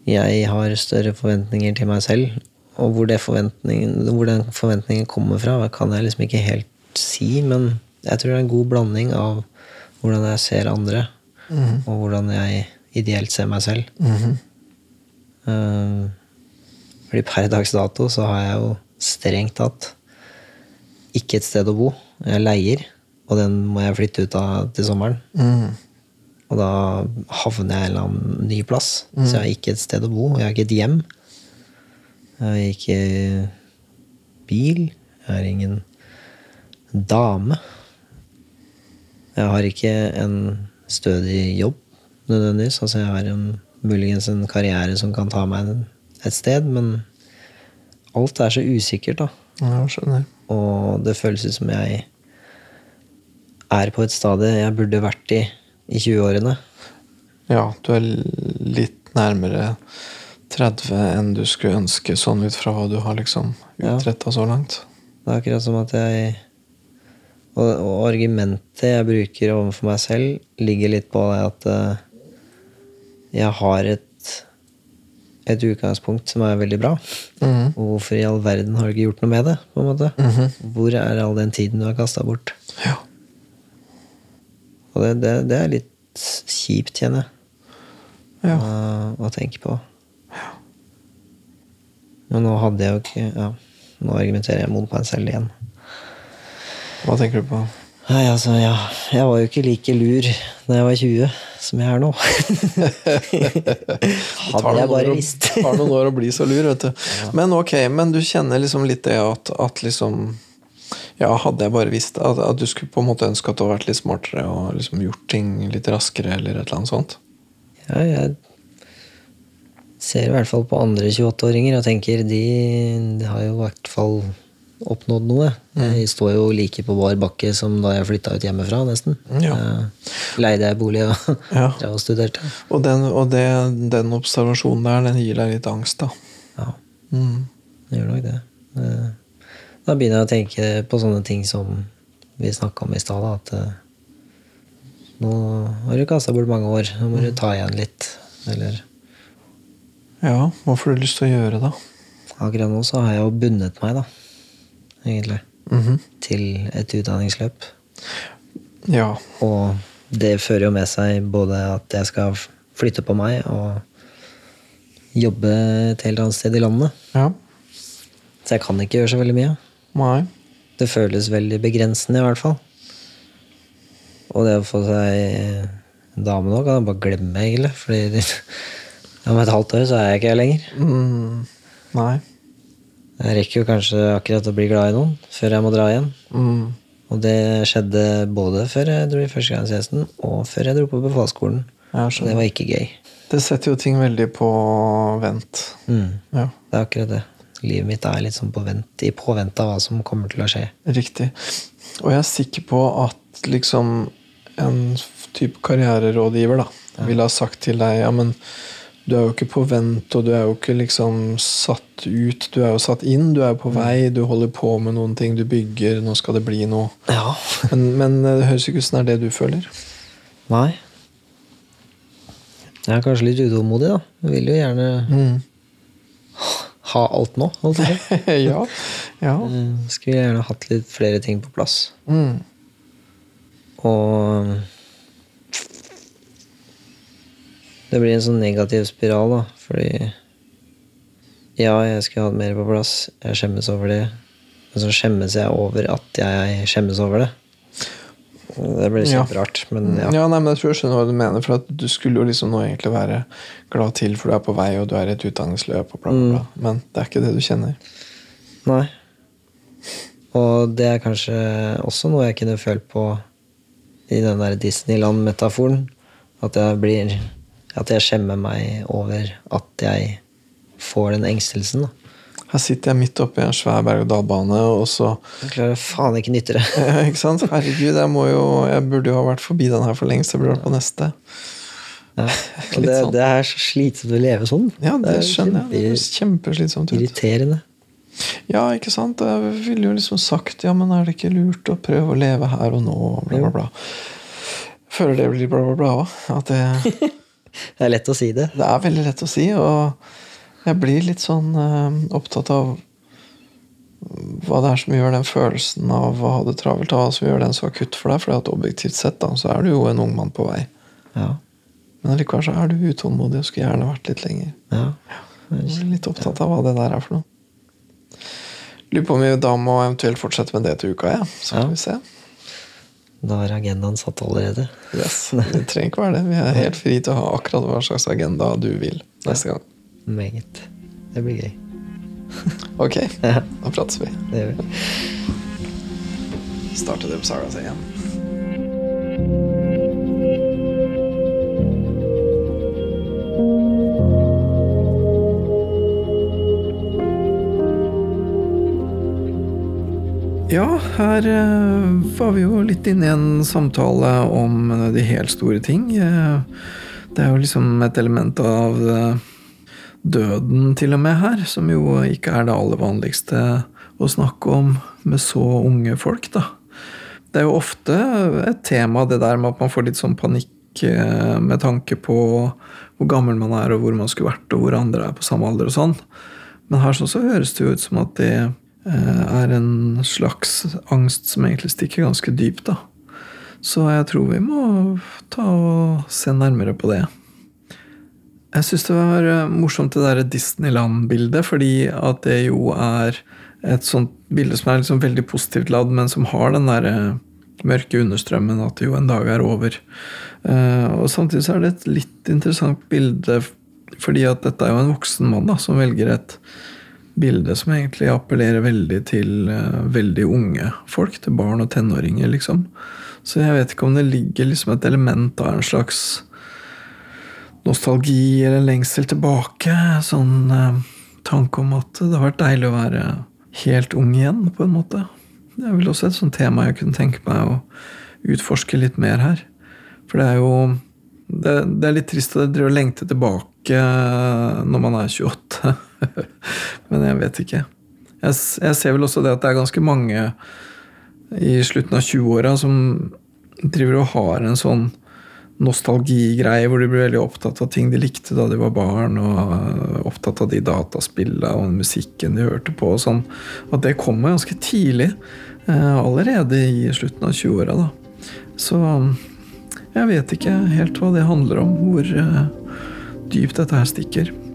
jeg har større forventninger til meg selv. Og hvor, hvor den forventningen kommer fra, kan jeg liksom ikke helt si. Men jeg tror det er en god blanding av hvordan jeg ser andre, og hvordan jeg ideelt ser meg selv. Mhm. Eh, fordi per dags dato så har jeg jo strengt tatt ikke et sted å bo. Jeg leier, og den må jeg flytte ut av til sommeren. Mm. Og da havner jeg en eller annen ny plass. Så jeg har ikke et sted å bo. Jeg har ikke et hjem. Jeg har ikke bil. Jeg har ingen dame. Jeg har ikke en stødig jobb nødvendigvis. Altså jeg har en, muligens en karriere som kan ta meg et sted, men alt er så usikkert, da. Ja, skjønner. Og det føles ut som jeg er på et stadie jeg burde vært i i 20-årene. Ja, du er litt nærmere 30 enn du skulle ønske, sånn ut fra hva du har liksom Ja. så langt. Det er akkurat som at jeg Og, og argumentet jeg bruker overfor meg selv, ligger litt på det at uh, jeg har et et utgangspunkt som er veldig bra. Mhm. Og hvorfor i all verden har du ikke gjort noe med det? på en måte? Mhm. Hvor er all den tiden du har kasta bort? Ja. Og det, det, det er litt kjipt, kjenner jeg, ja. å, å tenke på. Men nå hadde jeg jo ikke ja, Nå argumenterer jeg mot meg selv igjen. Hva tenker du på? Nei, altså, ja, jeg var jo ikke like lur da jeg var 20 som jeg er nå. Hadde jeg bare visst. Det tar noen år å bli så lur, vet du. Men ok, men du kjenner liksom litt det at, at liksom Ja, hadde jeg bare visst at, at du skulle på en måte ønske at du hadde vært litt smartere og liksom gjort ting litt raskere, eller et eller annet sånt? Ja, jeg ser i hvert fall på andre 28-åringer og tenker de, de har jo i hvert fall oppnådd noe. Jeg står jo like på bar bakke som da jeg flytta ut hjemmefra, nesten. Ja. Eh, Leide jeg bolig og Ja. og studerte. Og, den, og det, den observasjonen der, den gir deg litt angst, da. Ja, Mm. det gjør nok det. Eh, Da begynner jeg å tenke på sånne ting som vi snakka om i stad. At eh, nå har du kasta bort mange år, nå må du ta igjen litt. Eller Ja, hva får du lyst til å gjøre, da? akkurat nå så har jeg jo bundet meg, da. Egentlig. Mhm. Til et utdanningsløp. Ja. Og det fører jo med seg både at jeg skal flytte på meg og jobbe et helt annet sted i landet. Ja. Så jeg kan ikke gjøre så veldig mye. Nei. Det føles veldig begrensende, i hvert fall. Og det å få seg dame nå kan jeg bare glemme, egentlig. Fordi om et halvt år så er jeg ikke her lenger. Mm. Nei. Jeg rekker jo kanskje akkurat å bli glad i noen før jeg må dra igjen. Mm. Og det skjedde både før jeg dro i førstegangstjenesten, og før jeg dro på befalsskolen. Det var ikke gøy. Det setter jo ting veldig på vent. Mm. Ja, Det er akkurat det. Livet mitt er litt sånn på vent, i påvente av hva som kommer til å skje. riktig. Og jeg er sikker på at liksom en type karriererådgiver da, ville ha sagt til deg ja, men du er jo ikke på vent, og du er jo ikke liksom satt ut. Du er jo satt inn, du er på vei, du holder på med noen ting, du bygger, nå skal det bli noe. Ja. Men, men det høres ikke ut som det er det du føler. Nei. Jeg er kanskje litt utålmodig, da. Jeg vil jo gjerne ha alt nå. holdt jeg på å ja. ja. Eh, Skulle gjerne hatt litt flere ting på plass. Mm. Og det blir en sånn negativ spiral, da. Fordi ja, jeg skulle hatt mer på plass. Jeg skjemmes over det. Men så skjemmes jeg over at jeg skjemmes over det. Det blir Ja. kjemperart, men Ja, ja. nei, men Jeg tror jeg skjønner hva du mener. For at Du skulle jo liksom nå egentlig være glad til, for du er på vei og du er i et utdanningsløp. og bla bla bla Men det er ikke det du kjenner. Nei. Og det er kanskje også noe jeg kunne følt på i den der Disneyland-metaforen. At jeg blir At jeg skjemmer meg over at jeg får den engstelsen. da. Her sitter jeg midt oppi en svær berg-og-dal-bane, og så Jeg klarer faen ikke nytte det. Ja, Ikke sant? Herregud, jeg, må jo, jeg burde jo ha vært forbi den her for lengst. Jeg burde vært på neste. Ja. Og det, sånn. det er så slitsomt å leve sånn. Ja, det det skjønner jeg. Det er kjempeslitsomt. Irriterende. Ja, ikke sant? Jeg ville jo liksom sagt ja, men er det ikke lurt å prøve å leve her og nå, bla, bla, bla. Føler det blir bla, bla, bla òg. At det, Det er lett å si det. det er veldig lett å si, og jeg blir litt sånn eh, opptatt av hva det er som gjør den følelsen av å ha det travelt, og hva som gjør den så akutt for deg. For at objektivt sett da, så er du jo en ung mann på vei. Ja. Men allikevel så er du utålmodig og skulle gjerne vært litt lenger. ja. Jeg blir litt opptatt av hva det der er for noe. Lurer på om vi da må eventuelt fortsette med det til uka, ja. Så Ja. vi se. Da er agendaen satt allerede. Yes. Det trenger ikke være det. Vi er helt fri til å ha akkurat hva slags agenda du vil neste gang. Meget. Det blir gøy. Ok, Ja, da prates vi. det gjør vi. Starter det på Saga seg igjen. Ja, her eh, var vi jo litt inne i en samtale om eh, de helt store ting. Eh, det er jo liksom et element av døden til og med her, som jo ikke er det aller vanligste å snakke om med så unge folk, da. Det er jo ofte et tema, det der med at man får litt sånn panikk med tanke på hvor gammel man er, og hvor man skulle vært, og hvor andre er på samme alder og sånn. Men her så høres det jo ut som at det er en slags angst som egentlig stikker ganske dypt, da. Så jeg tror vi må ta og se nærmere på det. Jeg syns det var eh, morsomt det der Disneyland-bildet, fordi at det jo er et sånt bilde som er liksom veldig positivt ladd, men som har den der eh, mørke understrømmen at det jo en dag er over. Eh, og samtidig så er det et litt interessant bilde, fordi at dette er jo en voksen mann da, som velger et bilde som egentlig appellerer veldig til uh, veldig unge folk, til barn og tenåringer, liksom. Så jeg vet ikke om det ligger liksom et element av en slags nostalgi eller lengsel tilbake. Sånn uh, tanke om at det har vært deilig å være helt ung igjen, på en måte. Det er vel også et sånt tema jeg kunne tenke meg å utforske litt mer her. For det er jo Det, det er litt trist at jeg og lengte tilbake når man er 28. Men jeg vet ikke. Jeg, jeg ser vel også det at det er ganske mange i slutten av 20-åra som driver og har en sånn nostalgigreie hvor de blir veldig opptatt av ting de likte da de var barn, og opptatt av de dataspillene og musikken de hørte på. og sånn, At det kommer ganske tidlig. Allerede i slutten av 20-åra. Så jeg vet ikke helt hva det handler om, hvor dypt dette her stikker.